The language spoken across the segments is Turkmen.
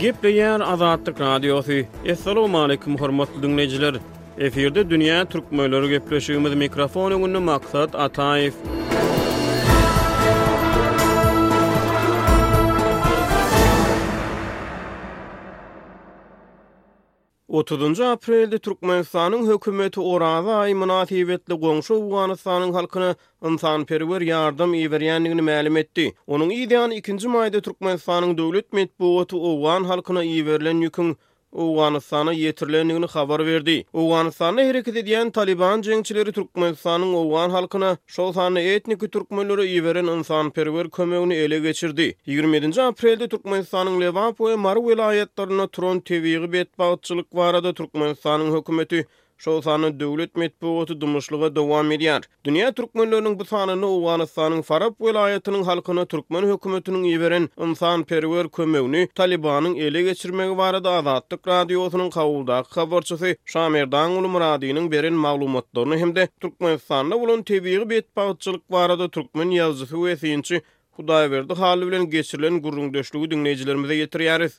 Gepleýär Azatlyk Radiosy. Assalamualaikum hormatly dinleýjiler. Efirde dünýä türkmenleri gepleşigimiz mikrofon öňünde maksat Ataýew. Otuzynjy aprelde Türkmenistanyň hökümeti Oraza aýy mynasybetli goňşy Owganystanyň halkyna ynsanperwer ýardam iberýändigini mälim etdi. Onuň yz ýany ikinji maýda Türkmenistanyň döwlet metbugaty owgan halkyna iberilen ýüküň Owganystana ýetirilendigini habar berdi. Owganystanda hereket edýän Talyban jeňçileri Türkmenistanyň owgan halkyna şol sanda etniki türkmenlere iberen ynsanperwer kömegini ele geçirdi. Ýigrimi ýedinji aprelde Türkmenistanyň Lebap we Mary welaýatlarynda turan tebigy betbagtçylyk barada Türkmenistanyň hökümeti, şol sanda döwlet metbugaty dymyşlyga dowam edýär. Dünýä türkmenleriniň bu sanynda Owganystanyň Farap welaýatynyň halkyna türkmen hökümetiniň iberen ynsanperwer kömegini Talybanyň ele geçirmegi barada Azatlyk Radiosynyň Kabuldaky habarçysy Şamerdan Gulmyradynyň beren maglumatlaryny hem-de Türkmenistanda bolan tebigy betbagtçylyk barada türkmen ýazyjysy we synçy Hudaýberdi Hally bilen geçirilen gürrüňdeşligi diňleýjilerimize ýetirýäris.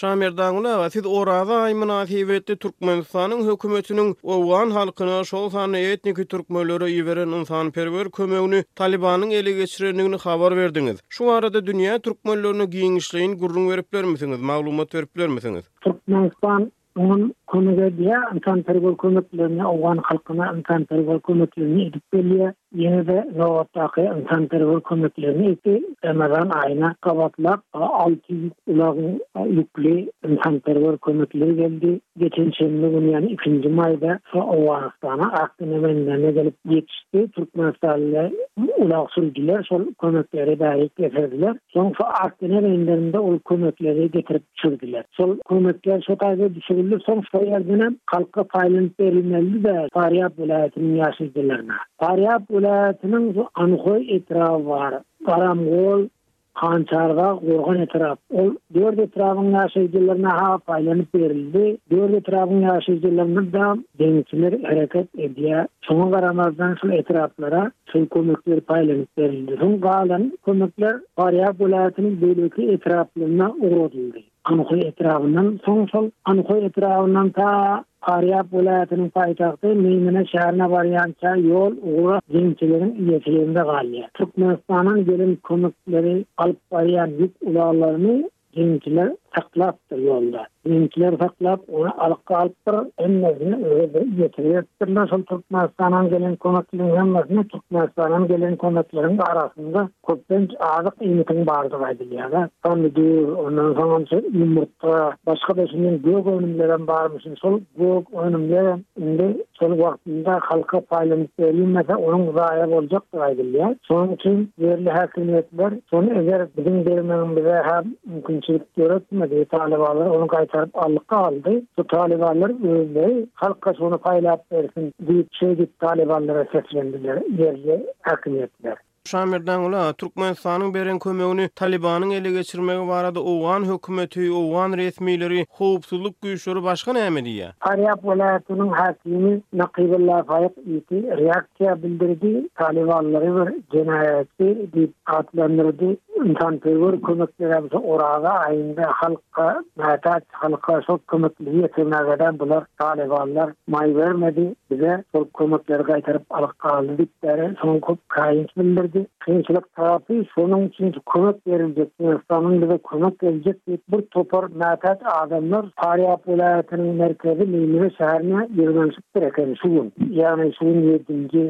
Şamerdanguly aga, siz Oraza aýy mynasybetli Türkmenistanyň hökümetiniň owgan halkyna, şol sanda etniki türkmenlere iberen ynsanperwer kömegini Talybanyň ele geçirendigini habar berdiňiz. Şu barada dünýä türkmenlerine giňişleýin gürrüň berip bilermisiňiz, maglumat berip bilermisiňiz? Türkmenistan oňyn kömek edýär, ynsanperwer kömeklerini, owgan halkyna ynsanperwer kömeklerini edip gelýär. Ýene-de nobatdaky ynsanperwer kömeklerini edip, Remezan aýyna gabatlap alty ýük ulagyň ýükli ynsanperwer kömekleri geldi. Geçen şenbe güni, ýagny ikinji maýda Owganystana ak dene menlerine gelip ýetişdi. Türkmenistanly ulag sürüjiler şol kömekleri bärik getirdiler. Soňky ak dine gelenlerinde ol kömekleri getirip çürdüler. Şol kömekler şo taýda düşürildi, soň şo ýerdenem halka paýlanyp berilmelidi-de Farýap welaýatynyň ýaşaýjylaryna. Farýap welaýatynyň şu Anhoý etraby bar, Garamgol, Hançardag, Gorgan etrap. Ol dört etrabyň ýaşaýjylaryna-ha paýlanyp berildi. Dört etrabyň ýaşaýjylaryna-da deňiçiler hereket edýär. Şoňa garamazdan şol etraplara Şol kömekler paýlanyp berildi. Soň galan kömekler Farýab welaýatynyň beýleki etraplaryna ugradyldy. Anhoý etrabyndan soň şol Anhoý etrabyndan ta Farýab welaýatynyň paýtagty Meýmene şäherine barýança ýol ugra jemçiligiň eýeçiliginde galýar. Türkmenistandan gelen kömekleri alyp barýan ýük ulaglary Jemçiler saklapdyr ýolda. Jemçiler saklap, ony alka alypdyr, hemmesini öýe ýetiribdirler. Şol Türkmenistandan gelen kömekleriň hemmesini Türkmenistandan gelen kömekleriň arasynda köplenç azyk-iýmitiň bardygy aýdylýar. Pomidor, ondan soň ýumurtga, başga-da şundan gök önümlerem barmyşyn. Şol Bu önümler hem indi şol wagtynda halka paýlanyp berilmese, onuň zaýa boljakdygy aýdylýar. Şonuň üçin ýerli häkimiýetler şony eger biziň bermegimize hä mümkinçilik döretmedi, talybalar ony gaýtaryp aldyk aldy. Şu talybalar özleri halka şony paýlap bersin diýip şeýdip talybalara seslendiler ýerli häkimiýetler. Şamerdanguly aga, Türkmenistanyň beren kömegini Talybanyň ele geçirmegi barada owgan hökümeti, owgan resmileri, howpsuzlyk güýçleri başga näme diýýä? Farýap welaýatynyň häkimi Nakybulla Faýyk ýiti reaksiýa bildirdi, talybanlary bir jenaýatçy diýip atlandyrdy. Ynsanperwer kömekler hem şu Oraza aýynda halk Ka, mätäç halka şol kömekleri ýetirmägedem bular, talybanlar, maý bermedi, bize şol kömekleri gaýtaryp alyp galdy diýip, bäri şoňa köp kaýynç bildirdi. Kynçylyk tarapy, şonuň üçin şu kömek beriljek, Türkmenistanyň bize kömek berjek diýip, bir topar mätäç adamlar Farýap welaýatynyň merkezi Meýmene şäherine ýygnanyşypdyr eken şu gün, ýagny şu gün ýedinji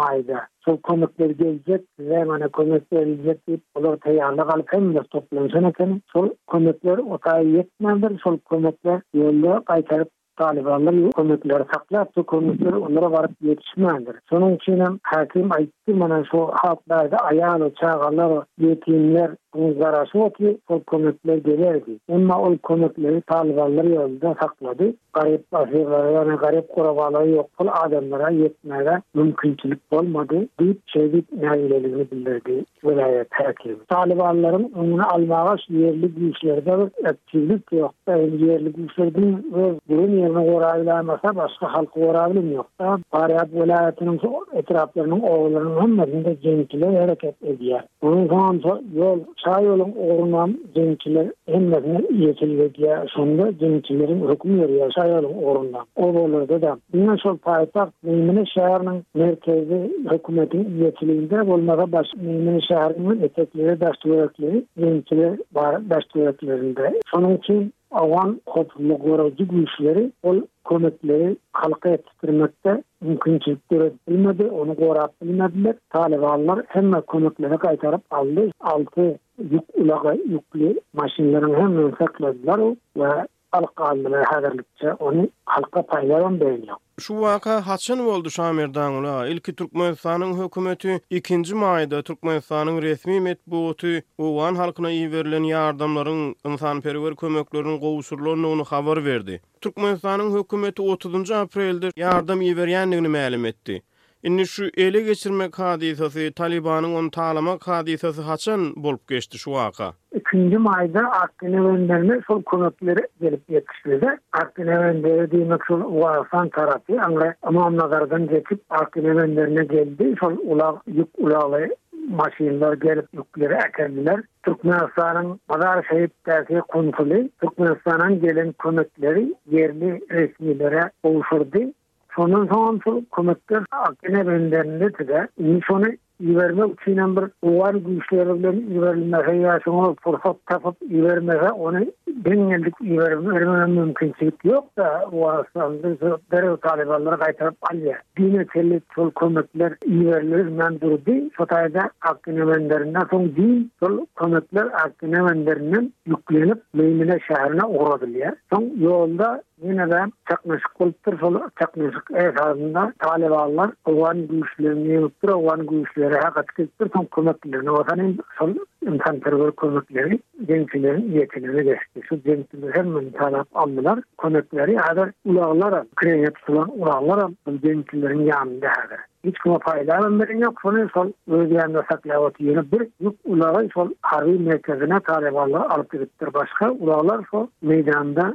maýda. şol kömekler geljek, Lemana kömek beriljek diýip, olar taýýarlyk alyp, hemmeler toplanşan eken. Şol kömekler o taýy ýetmändir, şol kömekler ýolda gaýtaryp, talybanlar ýo kömekleri saklapdyr, kömekler olara baryp ýetişmändir. Şonuň üçin hem häkim aýtdy, mana şu halk bärde aýal, çagalar, ýetimler oňa garaşyp otyr, şol kömekler geler diýip. Emma ol kömekleri talybanlar ýolda saklady. Garyp asyrlara, ýagny garyp gurabalara, ýoksul adamlara ýetmäge mümkinçilik bolmady diýip, şeýle diýip nägileligini bildirdi welaýat häkimi. Talybanlaryň öňüni almaga şu ýerli güýçlerde bir aktiwlik ýokda, hem ýerli güýçler diňe öz duran ýerini gorabilämasa, başga halky gorabilen ýokda. Farýap welaýatynyň şu etraplarynyň obalarynyň hemmesinde jeňçiler hereket edýär. Onuň gança ýol şaýoluň ugrunam jeňçiler hemmesine ýetildi diýýä şonda jeňçileriň höküm ýörýä şaýoluň ugrunda obalardada diňe şol paýtagt meýmine şäheriniň merkezi hökümetiň ýetilinde bolmasa başga meýmine şäheriniň etekleri daştüwerekleri jeňçiler bar daştüwereklerinde şonuň üçin Owgan howpsuzlygy goraýjy güýçleri ol kömekleri halka ýetişdirmekde mümkinçilik döredip bilmedi, ony gorap bilmediler. Talybanlar hemme kömekleri gaýtaryp aldy. Alty ýük ulagy ýükli maşynlaryň hemmesini sakladylar we alyp galdylar, häzirlikçe ony halka paýlabam berilýok. Şu waka haçan boldy Şamerdangula? Ilki Türkmenistanyň hökümeti, ikinji maýda Türkmenistanyň resmi metbugaty owgan halkyna iberilen ýardamlaryň, ynsanperwer kömekleriň gowşurylandygyny habar berdi. Türkmenistanyň hökümeti otuzynjy aprelde ýardam iberýändigini mälim etdi. Indi şu ele geçirmek hadysasy, Talybanyň ony talamak hadysasy haçan bolup geçdi şu waka? Ikinji maýda Artdinewendende şol kömekler gelip ýetişmedi. Artdinewendede diýmek şol Owganystan tarapy, aňry Ymamnazardan geçip Artdinewenderne geldi. Şol ulag ýük ulagly maşynlar gelip ýükleri äkendiler. Türkmenistanyň Mazar-Şeripdäki konsuly Türkmenistana gelen kömekleri ýerli resmilere gowşurdy. Şondan soňam şol kömekdaş Akgene Benderinde size, indi şony ibermek üçinem bir howan güýçleri bilen iberilmese ýa şoňa pursat tapyp ibermese ony deň geldik ibermegem mümkinçilik ýokda Owganystanda şu derrew talybanlar gaýtaryp alýa. Diýmek şeýle şol kömekler iberilmän durdy şu taýda Akgene Benderinden soň diýn şol kömekler Akgene Benderinden ýüklenip Meýmine şäherine ugradylýa. Soň ýolda Ýene-de çaknyşyk bolupdyr, şol çaknyşyk esasynda talybanlar owgan güýçlerini ýeňipdir, owgan güýçleri hakyt gelipdir, soň kömeklilerine bolsa näme şol ynsanperwer kömekleri jeňçileriň ýekeligine geçdi. Şu jeňçiler hemmesini talap aldylar, kömekleri häzir ulaglaram, kireýe tutulan ulaglaram bu jeňçileriň ýanynda häzir. Hiç kime paýlabam beren ýok, şony şol öz ýanynda saklap otyr, ýöne bir ýük ulagy şol harby merkezine talybanlar alyp gidipdir, başga ulaglar şo meýdanda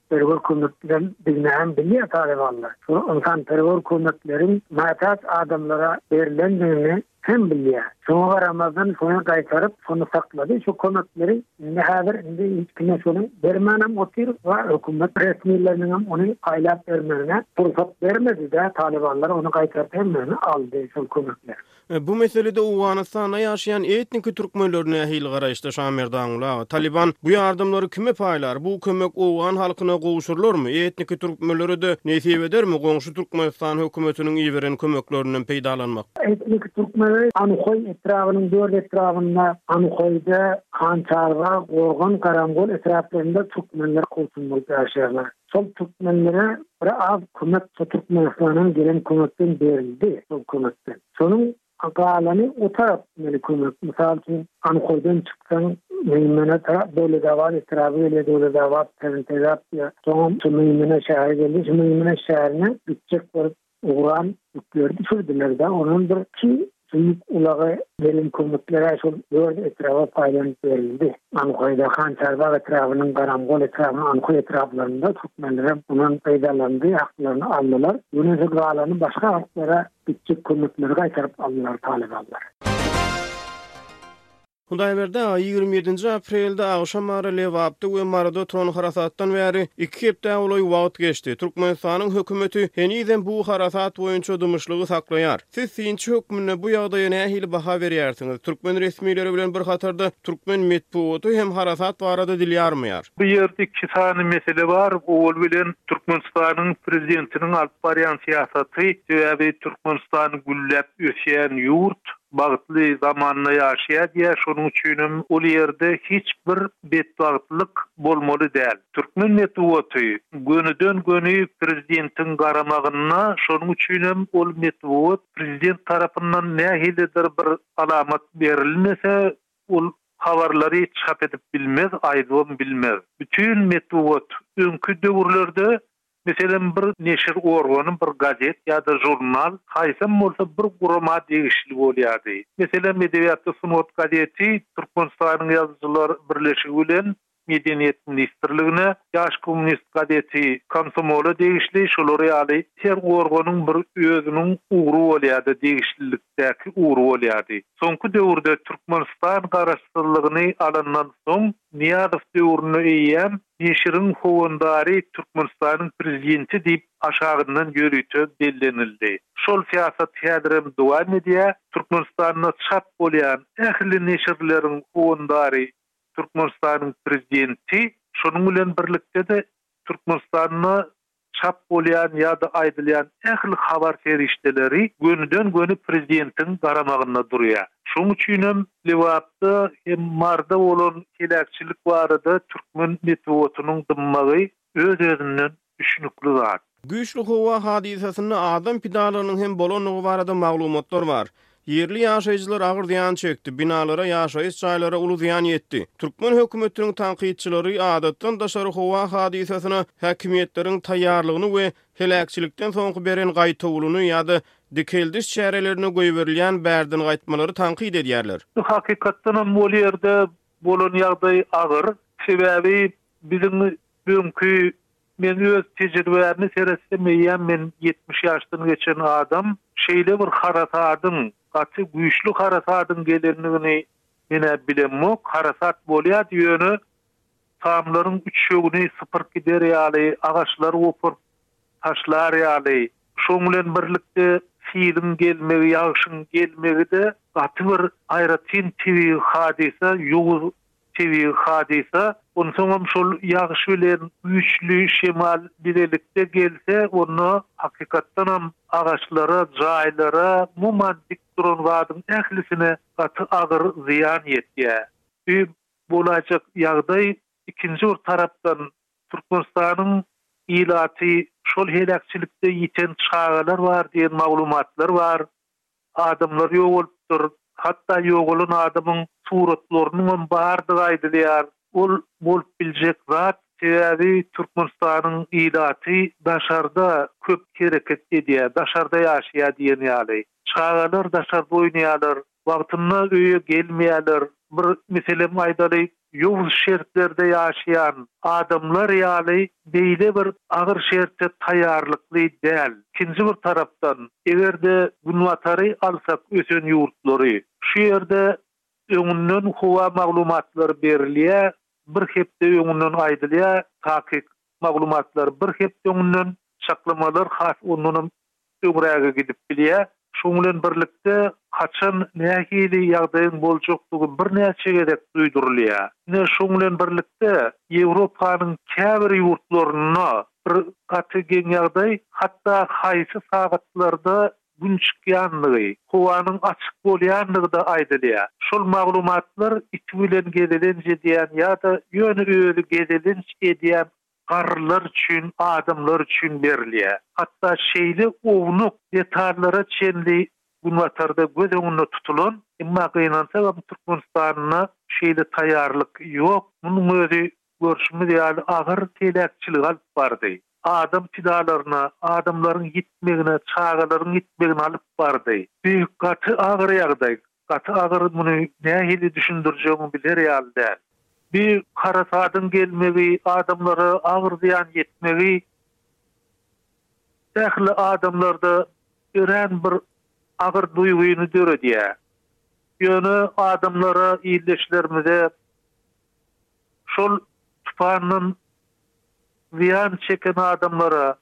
Perwer kömek bilen biz näme bilýär talybanlar? Şol ynsan perwer kömekleriň mätäç adamlara berlendigini hem bilýär. Şoňa garamazdan şony gaýtaryp şony saklady. Şu kömekleri indi häzir indi hiç kime şony bermänem otyr we hökümet resmileriniň hem ony paýlap bermegine pursat bermedi-de talybanlar ony gaýtaryp hemmesini aldy şol kömekleri. Bu meselede Owganystanda ýaşaýan etniki türkmenler nähili garaýyşda, Şamerdanguly aga? Talyban bu ýardamlary kime paýlar? Bu kömek owgan halkyna gowşurylarmy? Etniki türkmenlere-de nesip edermi goňşy Türkmenistan hökümetiniň iberen kömeklerinden peýdalanmak? Etniki türkmenleri Anuhaý etrabynyň dört etrabynda, Anuhaýda, Hançarba, Gorgan, Garamgol etraplarynda türkmenler kowşundyryp ýaşaýarlar. Şol türkmenlere bir az kömek şo Türkmenistandan gelen kömekden berildi şol kömekden. Şonuň galany o tarap meni kömek mysal üçin Anhordan çyksaň Meýmene tarap Döwletabat etraby gelýär Döwletabat Perintegap diýýär. Soňam şu Meýmene şäheri geldi. Şu Meýmene şäherine gitjek bolup Ugran ýükleri düşürdiler-de, ondan bir iki jüýk ulaga gelen kömekler-ä şol dört etraba paýlanyp berildi. Anhoýda, Hançarbag etrabynyň, Garamgol etrabynyň Anhoý etraplarynda türkmenlerem mundan peýdalandy, haklaryny aldylar. Ýöne şu galany başga halklara gitjek kömekleri gaýtaryp aldylar talybanlar. Hudaýberde a ýigrimi ýedinji aprelde agşam ara Lebapda we Maryda turan harasatdan bäri iki hepdä golaý wagt geçdi. Türkmenistanyň hökümeti henizem bu harasat boýunça dymyşlygy saklaýar. Siz synçy hökmünde bu ýagdaýa nähili baha berýärsiňiz? Türkmen resmileri bilen bir hatarda türkmen metbugaty hem harasat barada dil ýarmaýar. Bu ýerde iki sany mesele bar. Owal bilen Türkmenistanyň prezidentiniň alyp barýan syýasaty. Sebäbi Türkmenistan gülläp ösýän ýurt. Bagtly zamanda ýaşaýar diýýär, şonuň üçinem ol ýerde hiç bir betbagtlyk bolmaly däl. Türkmen metbugaty gönüden göni prezidentiň garamagynda, şonuň üçinem ol metbugat prezident tarapyndan nähilidir bir alamat berilmese, ol habarlary çap edip bilmez, aýdybam bilmez. Bütin metbugat öňki döwürlerde Meselem, bir neşir organy, bir gazet ýa-da žurnal, haýsam bolsa bir gurama degişli bolýardy. Meselem, Edebiýatda sungat gazeti Türkmenistanyň Ýazyjylar birleşigi bilen Medeniýet ministrligine, Ýaş kommunist gazeti komsomola degişli, şular ýaly her organyň bir özüniň ugry bolýardy, degişlilikdäki ugry bolýardy. Soňky döwürde Türkmenistan Garaşsyzlygyny alandan soň, Nyýazow döwründe eýýäm Neşiriň howandary Türkmenistanyň prezidenti diýip aşagyndan ýörite bellenildi. Şol syýasat häzirem dowam edýär. Türkmenistanda çap bolýan ähli neşirleriň howandary Türkmenistanyň prezidenti, şonuň bilen birlikde-de Türkmenistanda Çap bolýan ýa-da aýdylýan ähli habar serişdeleri gönüden-göni prezidentiň garamagynda durýar. Şonuň üçin hem Lebapda hem Marda bolan heläkçilik barada türkmen metbugatynyň dymmagy öz-özünden düşnükli zat. Güýçli howa hadysasynda adam pidalygynyň hem bolandygy barada maglumatlar bar. Ýerli ýaşaýjylar agyr zyýan çekdi, binalara, ýaşaýyş jaýlara uly zyýan ýetdi. Türkmen hökümetiniň tankytçylary adatdan daşary howa hadysasyna häkimiýetleriň taýýarlygyny we heläkçilikden soňky beren gaýtawulyny ýa-da dikeldiş çärelerine goýberilýän bärdingaýtmalary tankyt edýärler. Hakykatdanam ol ýerde bolan ýagdaý agyr. Sebäbi biziň öňki Men öz tejribämi seretsem eýýäm men ýetmiş ýaşdan geçen adam şeýle bir harasadyň gaty güýçli harasadyň gelendigini menä bilemmok harasat bolýady ýöne tamlaryň üçegini sypyryp gider ýaly agaçlary gopuryp taşlar ýaly şoň bilen birlikde siliň gelmegi ýagşyň gelmegide gaty bir aýratyn tebigy hadysa ýowuz Tebigy hadysa. Onsoňam şol ýagyş bilen güýçli şemal bilelikde gelse, onda hakykatdanam agaçlara, jaýlara, umuman dik duran zadyň ählisine gaty agyr zyýan ýetýär. Bu bolaýjak ýagdaý ikinji bir tarapdan Türkmenistanyň ilaty şol heläkçilikde ýiten çagalar bar diýen maglumatlar bar. Adamlar ýogalypdyr. Hatda ýogalan adamyň suratlarynyň hem bardygy aýdylýar. Ol bolup biljek zat, sebäbi Türkmenistanyň ilaty daşarda köp hereket edýär, daşarda ýaşaýar diýen ýaly. Çagalar daşarda oýnaýarlar, wagtynda öýe gelmeýärler. Bir meselem aýdaly, Ýowuz şertlerde ýaşaýan adamlar ýaly beýle bir agyr şerte taýýarlykly däl. Ikinji bir tarapdan, eger-de Günbatary alsak, ösen ýurtlary, şu ýerde öňünden howa maglumatlary berilýär, bir hepde öňünden aýdylýar, takyk maglumatlar bir hepde öňünden, çaklamalar has ondanam öňräge gidip bilýär. Şuň bilen birlikde, haçan nähili ýagdaýyň boljakdygy birnäçe gezek duýdurylýar. Ine, şuň bilen birlikde, Ýewropanyň käbir ýurtlarynda bir gaty geň ýagdaý, hatda haýsy sagatlarda Gün çykýandygy, howanyň açyk bolýandygy-da aýdylýar. Şol maglumatlar iti bilen gezelenç edýän ýa-da ýöne özi gezelenç edýän garrylar üçin, adamlar üçin berilýär. Hatda şeýle ownuk detallara çenli Günbatarda göz öňünde tutulan, emma gynansagam Türkmenistanda şeýle taýýarlyk ýok. Munuň özi görşüňiz ýaly agyr heläkçilik alyp bardy. Adam pidalaryna, adamlaryň ýitmegine, çagalaryň ýitmegine alyp bardy. Bu gaty agyr ýagdaý. Gaty agyr muny nähili düşündirjegimi biler ýaly däl. Bu harasadyň gelmegi, adamlara agyr zyýan ýetmegi ähli adamlarda örän bir agyr duýgyny döredýär. Ýöne adamlara, ildeşlerimize şol tupandan zyýan çeken adamlara,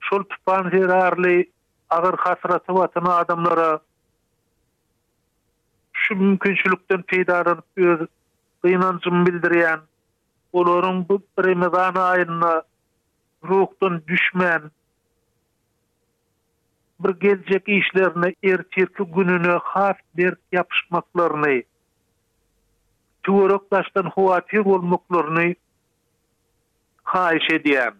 şol tupan zerarly agyr hasraty batan adamlara şu mümkinçilikden peýdalanyp öz gynanjymy bildirýän, olaryň bu Remezan aýynda ruhdan düşmän, Bir geljek işlerine ertirki gününe has berk ýapyşmaklaryny, tüwerek daşdan howatyr bolmaklaryny haýyş edýän.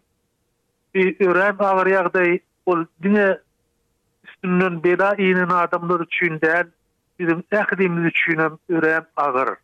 Bi örän agyr ýagdaý, ol diňe üstünden bela inen adamlar üçin däl, biziň ählimiz üçinem örän agyr.